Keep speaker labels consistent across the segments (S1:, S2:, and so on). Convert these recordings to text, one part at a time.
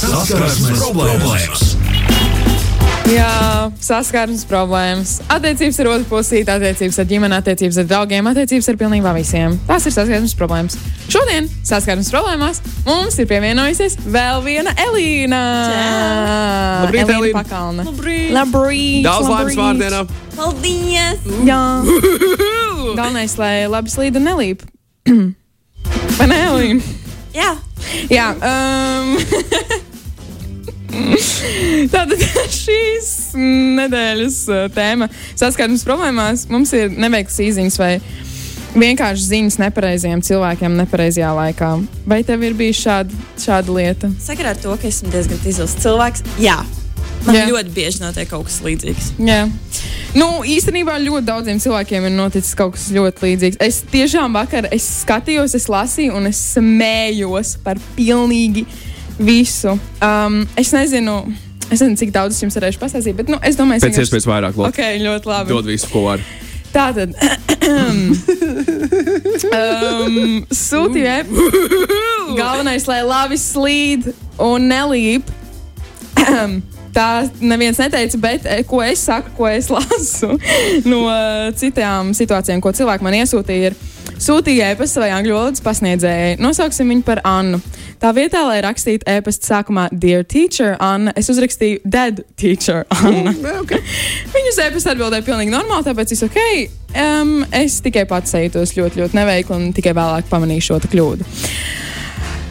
S1: Saskarsmes problēmas.
S2: Jā, saskarsmes problēmas. Attiecības ar otru pusīti, attiecības ar ģimeni, attiecības ar draugiem, attiecības ar pilnībā visiem. Tās ir saskarsmes problēmas. Šodien saskarsmes problēmās mums ir pievienojusies vēl viena Elīna.
S3: Labrīt,
S2: Elīna
S3: Elīna.
S2: Pakalna.
S4: Labrīt!
S2: Labrīt!
S3: Daudz laimes vārdienā.
S4: Paldies!
S2: Jā, galvenais, lai labi slīd un nelīp. Vai ne, Elīna?
S4: Jā,
S2: Jā, um, tātad šīs nedēļas tēma saskarsmes problēmās mums ir neveikts īziņas vai vienkārši ziņas nepareizajiem cilvēkiem nepareizajā laikā. Vai tev ir bijusi šāda, šāda lieta?
S4: sakarā ar to, ka esmu diezgan izils cilvēks. Jā, man.
S2: Jā.
S4: ļoti bieži notiek kaut kas līdzīgs.
S2: Jā. Nu, īstenībā ļoti daudziem cilvēkiem ir noticis kaut kas ļoti līdzīgs. Es tiešām vakar es skatījos, es lasīju un es smējos par pilnīgi visu. Um, es nezinu, es nezinu, cik daudz es jums varēšu pastāstīt, bet nu, es domāju,
S3: Pēc iespējas vairāk, lūdzu.
S2: Ok, ļoti labi.
S3: Dod visu, ko var.
S2: Tā tad. um, Sūtīja. Galvenais, lai labi slīd un nelīp. Tā neviens neteica, bet eh, ko es saku, ko es lasu no eh, citām situācijām, ko cilvēki man iesūtīja. Ir, Sūtīja e-pastu savai angļu valodas pasniedzējai. Nosauksim viņu par Annu. Tā vietā, lai rakstītu e-pastu sākumā Dear Teacher, Anna, es uzrakstīju Dead Teacher, Anna.
S3: Okay.
S2: Viņa uz e-pasta atbildēja pilnīgi normāli, tāpēc es ok. Um, es tikai pats jūtos ļoti, ļoti neveikli un tikai vēlāk pamanīju šo kļūdu.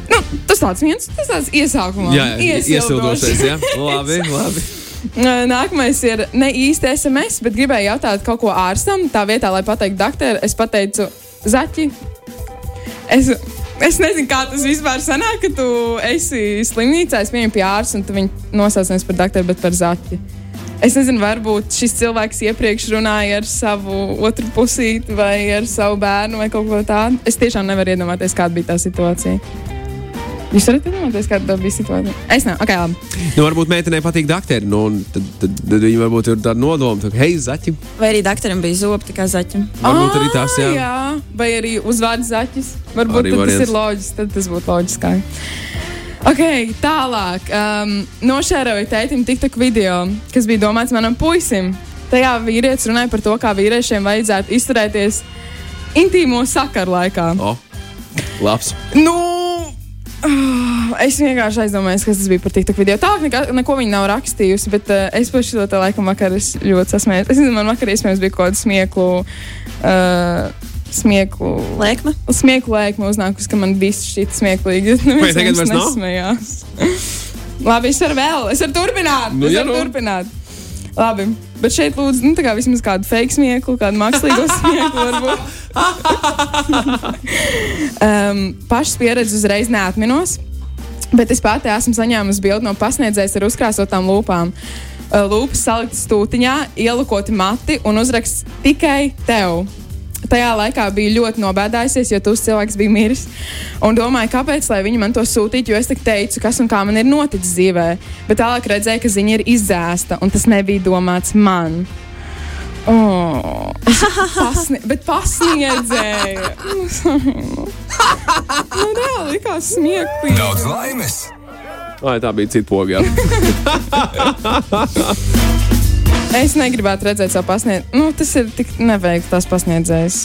S2: Nu, tas tāds viens, tas tāds iesākumā.
S3: Jā, iesildošais, jā. Labi, labi.
S2: Nākamais ir ne īsti SMS, bet gribēju jautāt kaut ko ārstam. Tā vietā, lai pateiktu doktoram, es pateicu zaķi. Es, es nezinu, kā tas vispār sanāk, ka tu esi slimnīcā, es viņu pie ārsta un tu viņu nosauc par doktoru, bet par zaķi. Es nezinu, varbūt šis cilvēks iepriekš runāja ar savu otru pusīti vai ar savu bērnu vai kaut ko tādu. Es tiešām nevaru iedomāties, kāda bija tā situācija. Jūs varat iedomāties, kāda bija situācija? Es nevaru. Okay, labi.
S3: Nu, varbūt meitenei patīk doktori. Nu, un tad, tad, tad viņi varbūt ir tāda nodoma, ka, hei, zaķi.
S4: Vai arī doktoram bija zobi, kā zaķim.
S3: Varbūt arī tas, jā.
S2: jā. Vai arī uzvārds zaķis. Varbūt
S3: Arī
S2: tas ir loģiski. Tad tas būtu loģiskāk. Ok, tālāk. Um, nošēroju tētim TikTok video, kas bija domāts manam puisim. Tajā vīrietis runāja par to, kā vīriešiem vajadzētu izturēties intīmo sakaru laikā.
S3: O, labs.
S2: Nu, ah, es vienkārši aizdomājos, kas tas bija par TikTok video. Tālāk nekā, neko viņa nav rakstījusi, bet uh, es par šo te laikam vakar es ļoti sasmējos. Es nezinu, man vakar iespējams bija kaut kāda smieklu. Uh, Smieklu,
S4: Lēkme?
S2: smieklu lēkme uznākusi, ka man viss šķiet smieklīgi. Nu,
S3: Vai tagad nav?
S2: nesmējās. Labi, es varu vēl, es varu turpināt.
S3: Nu,
S2: es varu
S3: nu.
S2: turpināt. Labi, bet šeit lūdzu, nu, kā vismaz kādu fake smieklu, kādu mākslīgo smieklu varbūt. um, pašas pieredzes uzreiz neatminos, bet es pati esmu saņēmusi bildi no pasniedzējas ar uzkrāsotām lūpām. Uh, Lūpas saliktas stūtiņā, ielukoti mati un uzraksts tikai tev. Tajā laikā bija ļoti nobēdājusies, jo tas cilvēks bija miris. Un domāju, kāpēc lai viņi man to sūtītu, jo es tik teicu, kas un kā man ir noticis dzīvē. Bet tālāk redzēju, ka ziņa ir izdzēsta, un tas nebija domāts man. Oh, pasni bet pasniedzēju. nu, reāli likās smieklīgi.
S1: Daudz laimes!
S3: Ai, tā bija cita poga.
S2: Es negribētu redzēt savu pasniedzēju. Nu, tas ir tik neveikts tas pasniedzējs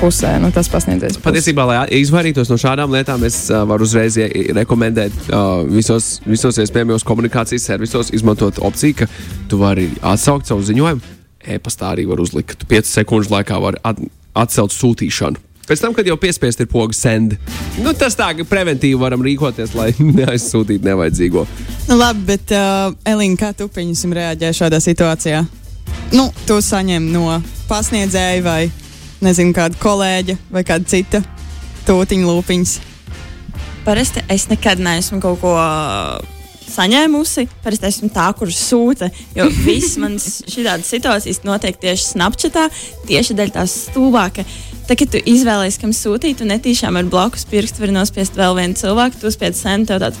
S2: pusē. Nu, tas pasniedzējs.
S3: Patiesībā, lai izvairītos no šādām lietām, es uh, varu uzreiz rekomendēt uh, visos, visos iespējamajos komunikācijas servisos izmantot opciju, ka tu vari atsaukt savu ziņojumu. E-pastā arī var uzlikt, ka tu 5 sekundžu laikā vari at atcelt sūtīšanu. Pēc tam, kad jau piespiest ir poga send, nu, tas tā, ka preventīvi varam rīkoties, lai neaizsūtītu nevajadzīgo.
S5: Nu, labi, bet, uh, Elīna, kā tu pieņemsim reaģē šādā situācijā? Nu, tu saņem no pasniedzēja vai, nezinu, kāda kolēģa vai kāda cita tūtiņa lūpiņas.
S4: Parasti es nekad neesmu kaut ko saņēmusi. Parasti esmu tā, kurš sūta. Jo viss manas šādas situācijas notiek tieši Snapchatā, tieši dēļ tās stulbāka. Tā, kad tu izvēlējies, kam sūtīt, un netīšām ar blakus pirkstu var nospiest vēl vienu cilvēku, tu spiedz sen tev tāds.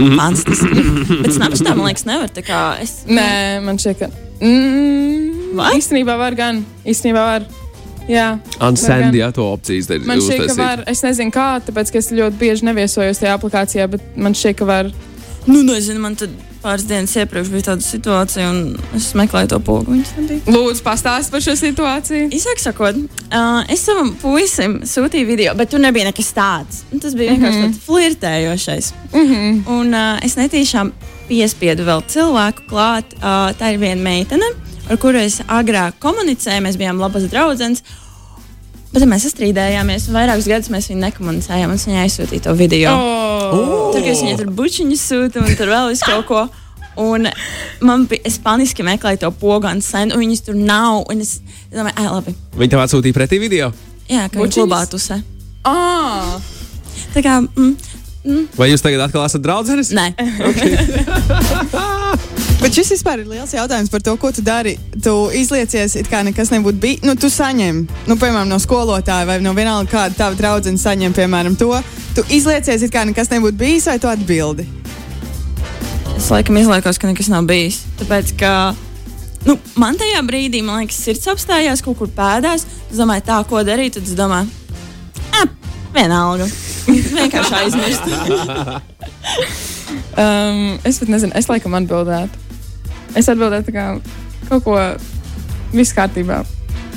S4: Mans tas ir. Bet Snapchatā man liekas, nevar. Tā kā es.
S2: Nē, man šķiet, ka. Mm,
S4: Vai?
S2: īstenībā var gan. Īstenībā var. Jā. Gan.
S3: ja to opcijas ir
S2: Man šķiet, ka var. Es nezinu, kā, tāpēc, ka es ļoti bieži neviesojos tajā aplikācijā, bet man šķiet, ka var.
S4: Nu, nezinu, man tad pāris dienas iepriekš bija tāda situācija, un es meklēju to pogu.
S2: Lūdzu, pastāsti par šo situāciju.
S4: Īsāk sakot, uh, es savam puisim sūtīju video, bet tur nebija nekas tāds. Nu, Tas bija vienkārši mm -hmm. flirtējošais. Mm -hmm. Un uh, es netīšām piespiedu vēl cilvēku klāt. Uh, tā ir viena meitene, ar kuru es agrāk komunicēju. Mēs bijām labas draudzenes. Bet mēs sastrīdējāmies, un vairākus gadus mēs viņu nekomunicējām. un Es viņai aizsūtīju to video.
S2: Oh.
S4: Tur, viņai tur bučiņu sūtu, un tur vēl kaut ko. Un man bija, es paniski meklēju to pogu, un sen, un viņas tur nav. Un es domāju, ah, labi.
S3: Viņi tev atsūtīja pretī video.
S4: Jā, ka viņš klubā tusē.
S2: Ah.
S4: Tā kā, mm,
S3: Vai jūs tagad atkal esat draudzenes?
S4: nē.
S5: Bet šis vispār ir liels jautājums par to, ko tu dari. Tu izliecies, it kā nekas nebūtu bijis. Nu, tu saņem, nu, piemēram, no skolotāja vai no vienalga kāda tava draudzene saņem, piemēram, to. Tu izliecies, it kā nekas nebūtu bijis, vai tu atbildi?
S4: Es laikam izliekos, ka nekas nav bijis. Tāpēc, ka nu, man tajā brīdī, man liekas, sirds apstājās kaut kur pēdās. Es domāju, tā, ko darīt. Tad es domāju, ah, vienalga. Vienkārši aizmirst.
S2: Um, es pat nezinu, es laikam atbildētu. Es atbildētu, tā kā kaut ko viss kārtībā.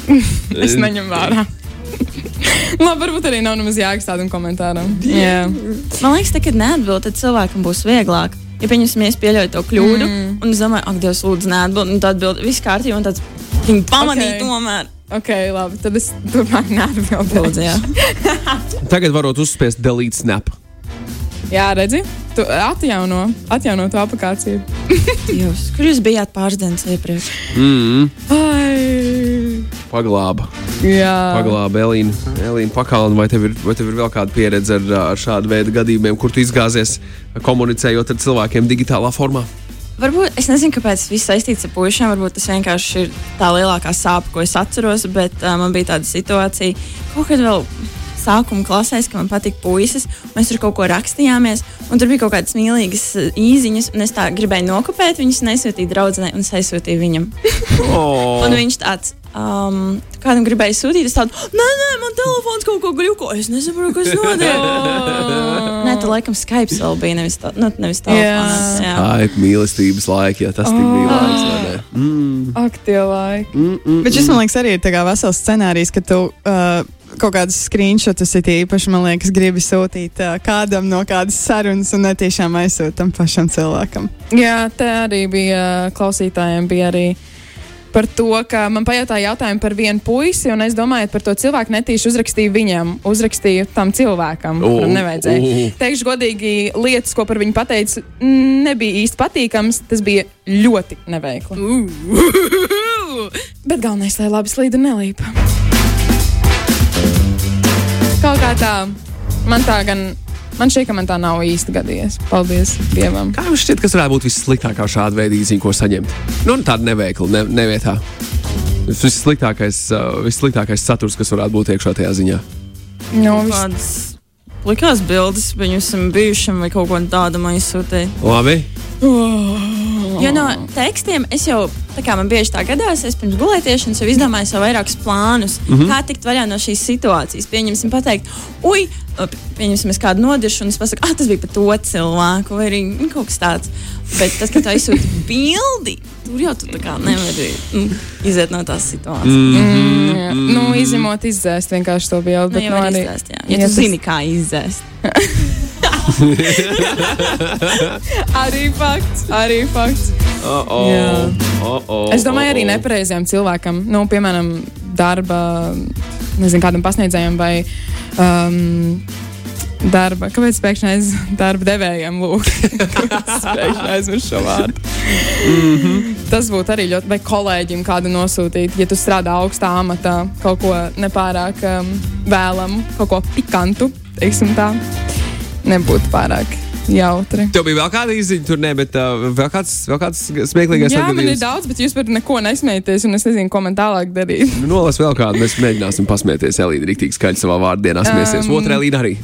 S2: es neņemu vērā. Labi, varbūt arī nav nemaz jēgas tādam komentāram. Jā,
S4: Man liekas, tā, kad neatbild, tad cilvēkam būs vieglāk. Ja pieņemsim, es pieļauju to kļūdu, mm. un es domāju, ak, Dievs, lūdzu, neatbild, un tad atbild viss kārtībā, un tāds viņi pamanīja
S2: Ok.
S4: okay. tomēr.
S2: ok, labi. Tad es turpmāk
S4: jā.
S3: Tagad varot uzspiest delete snap.
S2: Jā, redzi, tu atjauno, atjauno to aplikāciju.
S4: Jūs, kur jūs bijāt pāris dienas iepriekš?
S3: Mm.
S2: Ai,
S3: Paglāba.
S2: jā,
S3: Paglāba Elīna. Elīna Pakalna, vai tev, ir, vai tev ir vēl kāda pieredze ar, ar šādu veidu gadījumiem, kur tu izgāzies komunicējot ar cilvēkiem digitālā formā?
S4: Varbūt es nezinu, kāpēc tas viss saistīts ar puikiem. Varbūt tas vienkārši ir tā lielākā sāpe, ko es atceros. Bet uh, man bija tāda situācija, kaut kad vēl sākuma klasēs, ka man patīk puisis. Mēs tur kaut ko rakstījāmies, un tur bija kaut kādas mīlīgas uh, īziņas, un es tā gribēju nokopēt viņas, nesūtīt draudzenei, un es aizsūtīju viņam.
S3: Oh.
S4: Un viņš tāds. Um, kādam gribēja sūtīt, es tādu, nē, nē, man telefons kaut ko gluko. Es nesaprotu, kas notiek. nē, tā laikam Skype vēl bija, nevis, tā, nu, nevis telefons. Jā.
S3: Tā ir mīlestības laika, ja tas tik bija laiks. ne? Mm.
S2: ak, tie laiki.
S3: Mm, mm,
S5: Bet šis, man liekas, arī ir tā vesels scenārijs, ka tu uh, kaut kādus screenshotus it īpaši, man liekas, gribi sūtīt uh, kādam no kādas sarunas un netiešām aizsūtam pašam cilvēkam.
S2: Jā, te arī bija klausītājiem, bija arī par to, ka man pajautāja jautājumu par vienu puisi, un es domāju, par to cilvēku netīši uzrakstīju viņam, uzrakstīju tam cilvēkam,
S3: O,
S2: kuram nevajadzēja.
S3: o.
S2: Teikšu godīgi, lietas, ko par viņu pateicu, nebija īsti patīkams, tas bija ļoti neveikli. Bet galvenais, lai labi slīda nelīpa. Kaut kā tā, man tā gan. Man šķiet, ka man tā nav īsti gadījies. Paldies Dievam.
S3: Kā jums šķiet, kas varētu būt vissliktākā šāda veida īziņa, ko saņemt? Nu, tāda neveikla, ne, nevietā. Vissliktākais, uh, vissliktākais saturs, kas varētu būt iekšā tajā ziņā.
S2: Nu, vis-
S4: kādas plikās bildes, viņu esam bijušiem vai kaut ko tādu man izsūtīja.
S3: Labi.
S4: Jo no tekstiem es jau, tā kā man bieži tā gadās, es pirms gulētiešanas jau izdomāju sev vairākus plānus, mm -hmm. kā tikt vaļā no šīs situācijas. Pieņemsim, pateikt, ui, pieņemsim, es kādu nodiršu, un es pasaku, ah, tas bija par to cilvēku, vai arī nu, kaut kas tāds. Bet tas, ka tu aizsūti bildi, tur jau tu tā kā nevari mm, iziet no tās situācijas. Mm.
S2: Mm, jā. nu, izņemot, izdzēst vienkārši to bildi.
S4: Nu,
S2: Bet,
S4: jau
S2: nu, arī,
S4: izdzēst, jā. Ja
S2: Ja
S4: tu
S2: tas-
S4: zini, kā izdzēst.
S2: arī fakts. Arī fakts.
S3: Oh, oh. Oh, oh,
S2: Es domāju, arī
S3: oh, oh.
S2: nepareizajam cilvēkam, nu, piemēram, darba, nezinu, kādam pasniedzējam vai um, darba. Kāpēc pēkšņi aiz darba devējiem aizmirsu šo vārdu? Tas būtu arī ļoti, vai kolēģim kādu nosūtīt, ja tu strādā augstā amatā, kaut ko nepārāk um, vēlamu, kaut ko pikantu, teiksim tā, nebūtu pārāk jautri.
S3: Tev bija vēl kāda izziņa, tur ne, bet uh, vēl kāds, vēl kāds smieklīgais
S2: Jā, man ir
S3: atgadījums?
S2: daudz, bet jūs par neko nesmieties, un es nezinu, ko man tālāk darīt.
S3: Nu, Nolas vēl kādu, mēs mēģināsim pasmieties. Elīna rīktīgi skaļi savā vārdienā smiesies.
S2: Um,
S3: Otra Elīna arī.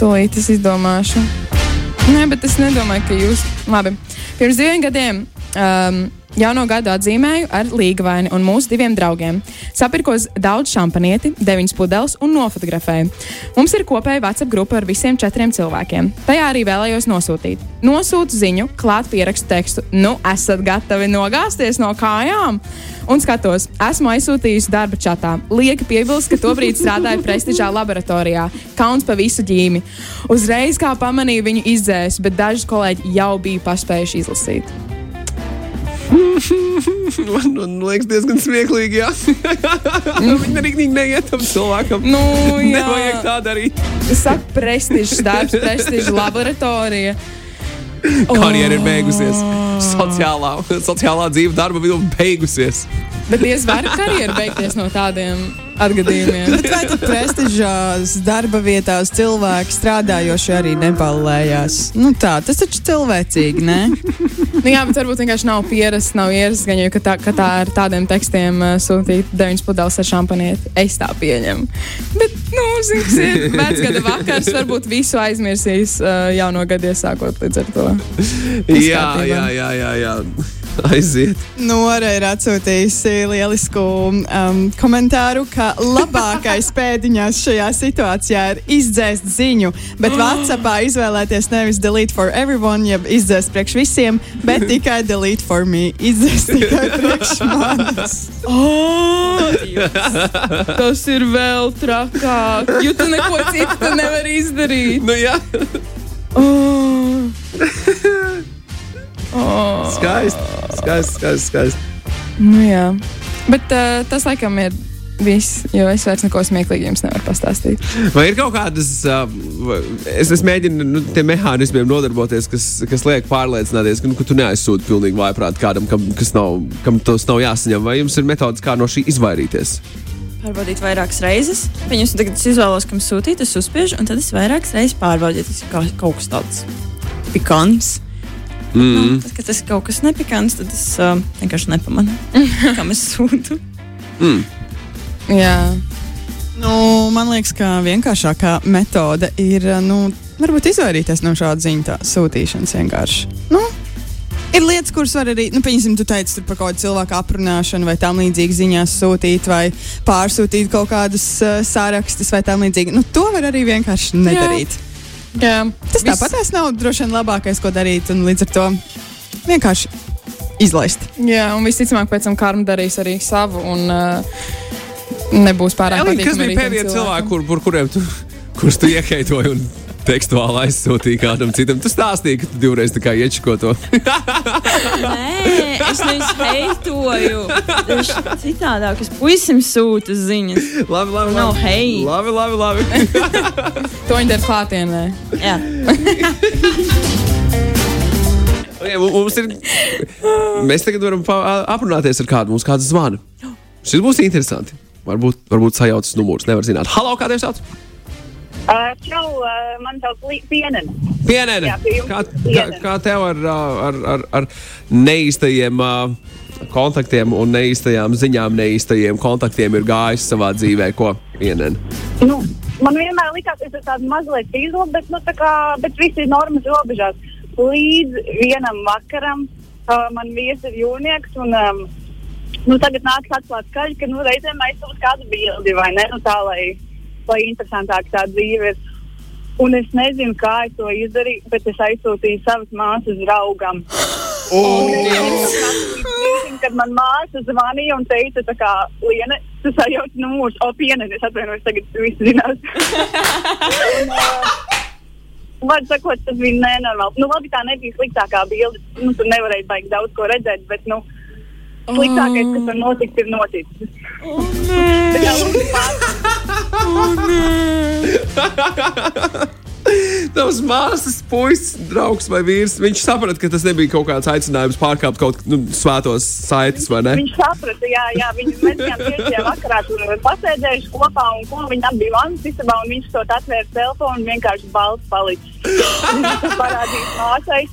S2: Tūlīt es izdomāšu. Nē, bet es nedomāju, ka jūs. Labi. Pirms diviem gadiem um, Jauno gadu atzīmēju ar līgavaini un mūsu diviem draugiem. Sapirkos daudz šampanieti, deviņas pudeles un nofotografēju. Mums ir kopēja WhatsApp grupa ar visiem četriem cilvēkiem. Tajā arī vēlējos nosūtīt. Nosūtu ziņu, klāt pierakstu tekstu. Nu, esat gatavi nogāzties no kājām? Un skatos, esmu aizsūtījusi darba čatā. Lieka piebilst, ka tobrīd strādāju prestižā laboratorijā. Kauns pa visu ģīmi. Uzreiz kā pamanīju viņu izdzēsu, bet daži kolēģi jau bija paspējuši izlasīt.
S3: Man, man liekas, diezgan smieklīgi. Nu, viņi arī neiet tam cilvēkam.
S2: Nu, jā.
S3: Nevajag tā darīt.
S2: Es saku, prestižs darbs, prestižs laboratorija.
S3: Karjera ir beigusies. Sociālā, sociālā dzīve darba vidū beigusies.
S2: Bet diez vai karjeras beigties no tādiem atgadījumiem.
S5: Bet vai tad prestižās darba vietās cilvēki strādājoši arī neballējās? Nu tā, tas taču cilvēcīgi, ne?
S2: Nu, jā, bet varbūt vienkārši nav pierasts, nav ierasts, gan jau, ka tā, ka tā ar tādiem tekstiem uh, sūtīt deviņas pudeles ar šampanieti. Es tā pieņemu. Bet, nu, zināms, ir vecgada vakars, varbūt visu aizmirsīs uh, jauno gadu iesākot līdz ar to.
S3: Jā, jā, jā, jā, jā. Aiziet.
S5: Nora ir atsūtījusi lielisku um, komentāru, ka labākais pēdiņās šajā situācijā ir izdzēst ziņu, bet WhatsAppā izvēlēties nevis delete for everyone, jeb izdzēst priekš visiem, bet tikai delete for me. Izdzēst tikai priekš manis.
S2: Oh, tas ir vēl trakāk, jo tu neko citu nevari izdarīt.
S3: Nu, jā.
S2: Oh.
S3: Oh. Skaisti, skaisti, skaisti. skaisti.
S2: Nu, jā, bet uh, tas laikam ir. Viss, jo es vairs neko smieklīgu jums nevaru pastāstīt.
S3: Vai ir kaut kādas, uh, es, es mēģinu nu, tiem mehānismiem nodarboties, kas, kas liek pārliecināties, ka, nu, ka tu neaizsūti pilnīgi vājprāt kādam, kam, nav, kam tas nav jāsaņem. Vai jums ir metodas, kā no šī izvairīties?
S4: Pārbaudīt vairākas reizes. Viņus tagad es izvēlos, kam sūtīt, es uzspiežu, un tad es vairākas reizes pārbaudīju. Tas ir kaut kas tāds pikants. Mm. Nu, tad, kad tas ir kaut kas nepikants, tad es uh, vienkārši nepamanu, kam es sūtu.
S2: Mm. Jā.
S5: Nu, man liekas, ka vienkāršākā metode ir nu, varbūt izvairīties no šāda ziņu sūtīšanas vienkārši. Nu, Ir lietas, kuras var arī, nu, piemēram, tu teici par kaut kādu cilvēku aprunāšanu, vai tam līdzīgi ziņās sūtīt, vai pārsūtīt kaut kādus uh, sārakstus, vai tam līdzīgi. Nu, to var arī vienkārši nedarīt.
S2: Jā. Jā.
S5: Tas Vis... tāpat nav droši vien labākais, ko darīt, un līdz ar to vienkārši izlaist.
S2: Jā, un visticamāk, pēc tam karma darīs arī savu. Un, uh, nebūs pārāk
S3: patīkami. Kas bija pēdējie cilvēki, kur, kur, kuriem tu, kurus tu ieheitoji un tekstuāli aizsūtīji kādam citam? Tu stāstīji, ka tu divreiz tā kā iečiko to.
S4: Nē, es nevis heitoju. Es citādāk, es puisim sūtu ziņas.
S3: Labi, labi.
S4: Nav no, hei.
S3: Labi, labi, labi.
S2: to viņi dara klātienē.
S4: Jā.
S3: Okay, mums ir, mēs tagad varam aprunāties ar kādu. Mums kāds zvana. Šis būs interesanti. Varbūt, varbūt sajaucas numurs. Nevar zināt. Halo, kādiem sauc?
S6: Uh, čau, uh, man sauc Pienene.
S3: Pienene. Jā, kā, kā, kā tev ar, ar, ar, ar neīstajiem uh, kontaktiem un neīstajām ziņām, neīstajiem kontaktiem ir gājis savā dzīvē? Ko Pienene?
S6: Nu, man vienmēr likās, ka es esmu tāds mazliet izlabs, bet, nu, kā, bet viss ir normas robežās. Līdz vienam vakaram uh, man viesis ir jūnieks. Un, um, nu, tagad nāks atklāt skaļi, ka nu, reizēm aizsūtīs kādu bildi vai ne? Nu, tā, lai, lai interesantāk tā dzīve ir. Un es nezinu, kā es to izdarīju, bet es aizsūtīju savas māsas draugam.
S3: Oh.
S6: Kad man māsa zvanīja un teica, ka Liene, tu sajauc numurs, o piena, es atvainojos, tagad viss zinās. un, uh, Vārds sakot, tas bija nenormāli. Nu, labi, tā nebija sliktākā bilde. Nu, tur nevarēja baigt daudz ko redzēt, bet, nu, Sliktākais, kas var notikt, ir noticis.
S2: Oh, nē,
S3: oh, nē. Tavs māsas, puisis, draugs vai vīrs. Viņš saprata, ka tas nebija kaut kāds aicinājums pārkāpt kaut kādu nu, svētos saites, vai ne?
S6: Viņš saprata, jā, jā viņi mēs bijām tieši vakarā tur pasēdējuši kopā, un ko viņi abi bija vannas istabā, un viņš to atvēra telefonu un vienkārši balts palicis. Viņš to parādīja māsai.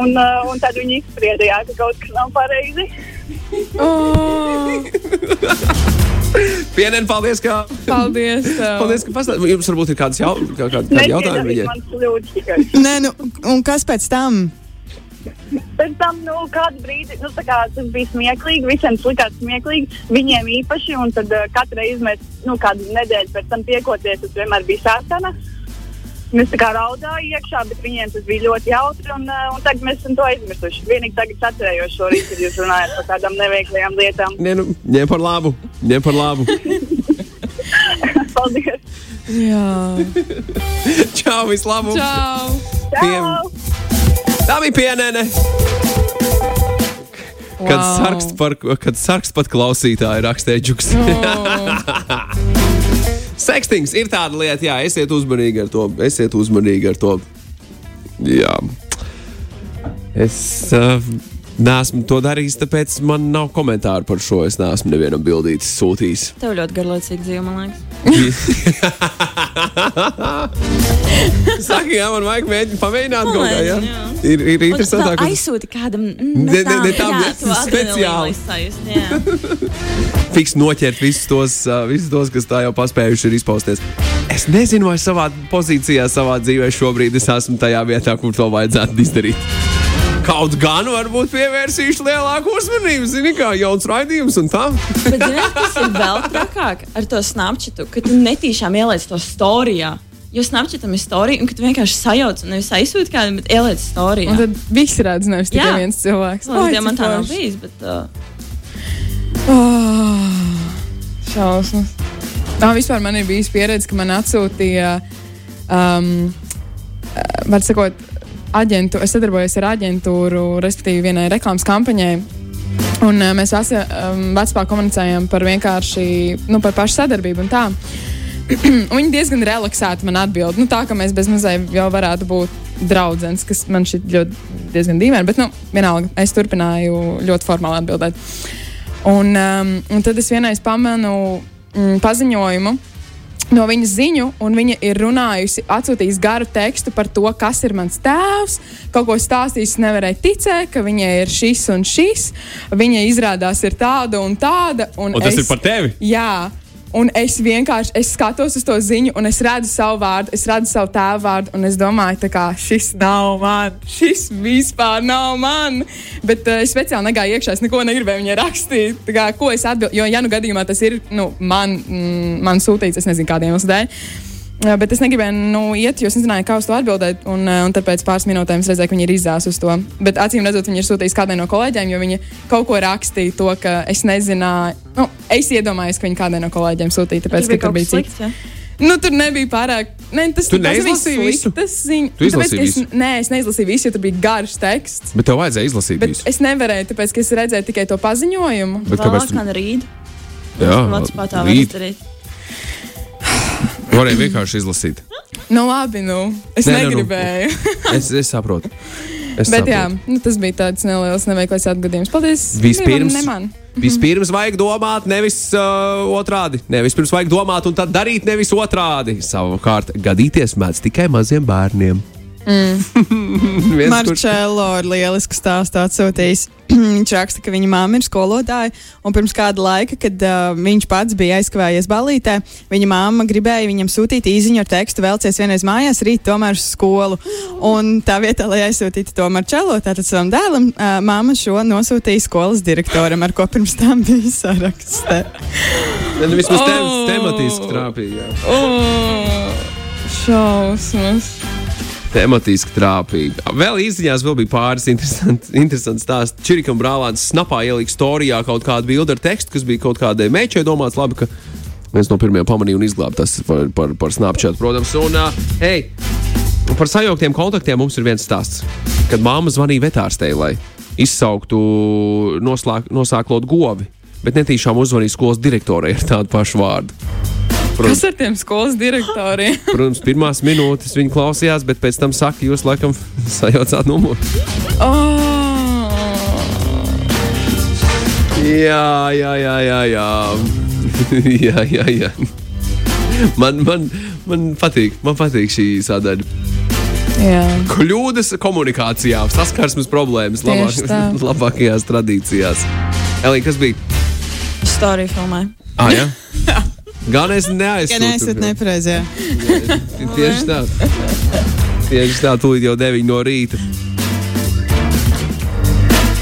S6: Un, uh, un tad viņi izsprieda, ka kaut kas nav pareizi.
S2: Oh.
S3: Pienien, paldies, ka.
S2: Paldies. Tev.
S3: Paldies, ka pastāstījāt. Jums varbūt ir kāds jau, kā, kā, kādi jautājumi
S6: viņai?
S5: Nē, nu, un kas pēc tam?
S6: Pēc tam, nu, kādu brīdi, nu, tā kā tas bija smieklīgi, visiem likās smieklīgi, viņiem īpaši, un tad uh, katru reizi mēs, nu, kādu nedēļu pēc tam tiekoties, tas vienmēr bija sātana. Mēs tā kā raudājām iekšā, bet viņiem tas bija ļoti jautri, un, uh, un tagad mēs esam to aizmirsuši. Vienīgi tagad atcerējos šorīt, kad jūs runājat par tādām neveiklajām lietām.
S3: Nē, nu, ņem par labu. Ņem par labu.
S6: Paldies!
S2: Jā,
S3: Čau, vislabāk!
S2: čau!
S6: Čau!
S3: Tā bija pienene. Kad
S2: Wow.
S3: sarksts par, kad sarksts pat klausītāji rakstīja džuks. Sekstings ir tāda lieta, jā, esiet uzmanīgi ar to. Esiet uzmanīgi ar to. Jā. Es uh, neesmu to darījis, tāpēc man nav komentāru par šo. Es neesmu nevienam bildītis sūtījis.
S4: Tev ļoti garlaicīgi dzīvo, man liekas.
S3: Saka, jā, man vajag mēģināt, pamēģināt kaut kā. Jā.
S4: Jā.
S3: Ir, ir
S4: vēl
S3: ka
S4: aizsūti kādam.
S3: Ne- ne- ne tam, jā, speciāli. fiks noķert visus tos, visus tos, kas tā jau paspējuši ir izpausties. Es nezinu, vai savā pozīcijā, savā dzīvē šobrīd es esmu tajā vietā, kur to vajadzētu izdarīt. Kaut gan varbūt pievērsīšu lielāku uzmanību, zini, kā jauns raidījums un tā.
S4: Bet ziniet, kas ir vēl trakāk ar to snapčitu, ka tu netīšām ieliec to storijā. Jo snapčitam ir storija, un tu vienkārši sajauc un nevis aizsūti kādam, bet ieliec storijā.
S2: Un tad visi redz, nevis tikai
S4: Jā.
S2: viens cilvēks.
S4: Lai gan man tā nav bijis, bet uh,
S2: Oh, šausmas. Tā vispār man ir bijusi pieredze, ka man atsūtīja, um, eh, var sakot, aģentu, es sadarbojos ar aģentūru, respektīvi vienai reklāmas kampaņai. Un uh, mēs visi um, vecpā komunicējām par vienkārši nu, par pašu sadarbību un tā. Un Viņi diezgan relaksēti man atbild. Nu, tā kā mēs bez mazliet jau varētu būt draugs, kas man šķiet ļoti diezgan dīvaini, bet nu, vienalga es turpināju ļoti formāli atbildēt. Un, um, un tad es vienreiz pamanu mm, paziņojumu no viņas ziņu, un viņa ir runājusi, atsūtījusi garu tekstu par to, kas ir mans tēvs. Kaut ko stāstījusi, nevarēja ticēt, ka viņai ir šis un šis. Viņa izrādās ir tāda un tāda. Un,
S3: Un tas
S2: es,
S3: ir par tevi?
S2: Jā. Un es vienkārši es skatos uz to ziņu, un es redzu savu vārdu, es redzu savu tēvu vārdu, un es domāju, ka šis nav man, šis vispār nav man. Bet uh, es speciāli negāju iekšā, es neko negribēju viņai rakstīt. Kā, ko es atbildēju? Jo, ja nu gadījumā tas ir nu, man, mm, man sūtīts, es nezinu, kādiem iemesliem Bet es negribēju nu, iet, jo es nezināju, kā uz to atbildēt. Un, eh, un tad pēc pāris minūtēm es redzēju, ka viņa ir izzāzusi uz to. Bet acīm redzot, viņa ir sūtījusi kādai no kolēģiem, jo viņa kaut ko rakstīja to, ka es nezināju. Nu, es iedomājos, ka viņa kādai no kolēģiem sūtīja, tāpēc, ka tur bija cits.
S4: Ja?
S2: Nu, tur nebija pārāk. Ne, tas
S3: Tu
S2: tas bija
S3: neizlasīji visu?
S2: ziņas.
S3: Tu izlasīji
S2: Tāpēc, ka es,
S3: visu?
S2: nē, es neizlasīju visu, jo tur bija garš teksts.
S3: Bet tev vajadzēja izlasīt
S2: Bet
S3: visu.
S2: es nevarēju, tāpēc, ka es redzēju tikai to paziņojumu.
S3: Bet kāpēc tu-
S4: man rīt.
S3: Jā,
S4: Vācijā tā var
S3: rīt.
S4: izdarīt.
S3: Varēja vienkārši izlasīt.
S2: Nu, labi, nu, es
S3: Nē, nē, nu.
S2: negribēju.
S3: Es, es saprotu. Es
S2: Bet jā,
S3: saprotu.
S2: nu, tas bija tāds neliels neveiklais atgadījums. Paldies!
S3: Vispirms-
S2: Dievam, ne man.
S3: Vispirms vajag domāt, nevis uh, otrādi. Nē, vispirms vajag domāt, un tad darīt nevis otrādi. Savukārt, gadīties mēdz tikai maziem bērniem. Mm.
S5: Marčēlo ir lielisku stāstu atsūtījis. viņš raksta, ka viņa māma ir skolotāja, un pirms kāda laika, kad uh, viņš pats bija aizkavējies balītē, viņa māma gribēja viņam sūtīt īziņu ar tekstu, vēlcies vienreiz mājās, rīt tomēr uz skolu. Un tā vietā, lai aizsūtītu to Marčēlo, tātad savam dēlam, uh, māma šo nosūtīja skolas direktoram, ar ko pirms tam bija sarakstē.
S3: Ne, nu, vismaz
S2: Oh.
S3: tematiski trāpīja.
S2: Oh, šausmas!
S3: Tematiski trāpīgi. Vēl īsiņās vēl bija pāris interesanti, interesanti stāsti. Čirikam brālēns snapā ielika storijā kaut kādu bildi ar tekstu, kas bija kaut kādai mečai domāts. Labi, ka viens no pirmajiem pamanīja un izglāba tas par, par, par Snapchat, protams. Un, uh, hei, par sajauktiem kontaktiem mums ir viens stāsts. Kad māma zvanīja vetārstei, lai izsauktu noslāk, nosāklot govi, bet netīšām uzvanīja skolas direktorai ar tādu pašu vārdu.
S2: Kas ar tiem skolas direktoriem?
S3: Protams, pirmās minūtes viņa klausījās, bet pēc tam saka, jūs laikam sajaucāt numuru.
S2: Oh,
S3: Jā, jā, jā, jā. jā. jā, jā, jā. Man, man, man patīk, man patīk šī sadaļa.
S2: jā.
S3: Kļūdas komunikācijā, saskarsmes problēmas, labāk, labākajās tradīcijās. Elīna, kas bija?
S4: Filmē.
S3: Ah, jā? Gan es
S5: Ja neesat
S3: neaizsūtu.
S5: nepareizajā.
S3: Tieši tā. Tieši tā, tūlīt jau 9 no rīta.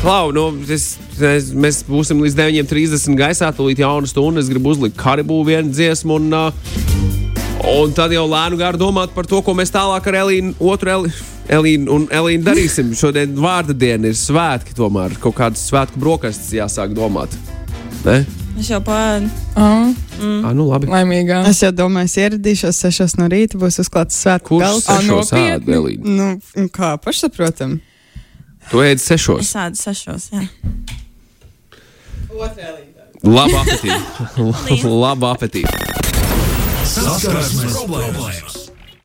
S3: Klau, nu, es, es, mēs būsim līdz 9.30 gaisā, tūlīt jauna stunda. Es gribu uzlikt karibū vienu dziesmu. Un, uh, un tad jau lēnu gāru domāt par to, ko mēs tālāk ar Elīnu, otru Elīnu. Elīnu un Elīnu darīsim. Šodien vārda diena ir svētki, tomēr kaut kādas svētku brokastis jāsāk domāt. Ne?
S4: Es jau pāri.
S2: Oh,
S3: Mm. Ah, nu labi.
S2: laimīgā.
S5: Es jau domāju, es ieradīšos 6 no rīta, būs uzklāts svētku gals.
S3: Ēd,
S2: nopietni?
S5: Nu, kā pašsaprotam?
S3: Tu ēd sešos.
S4: Es ēdu sešos. Jā.
S3: Labu apetīti! Labu apetīti!
S1: Saskarsmes problēmas!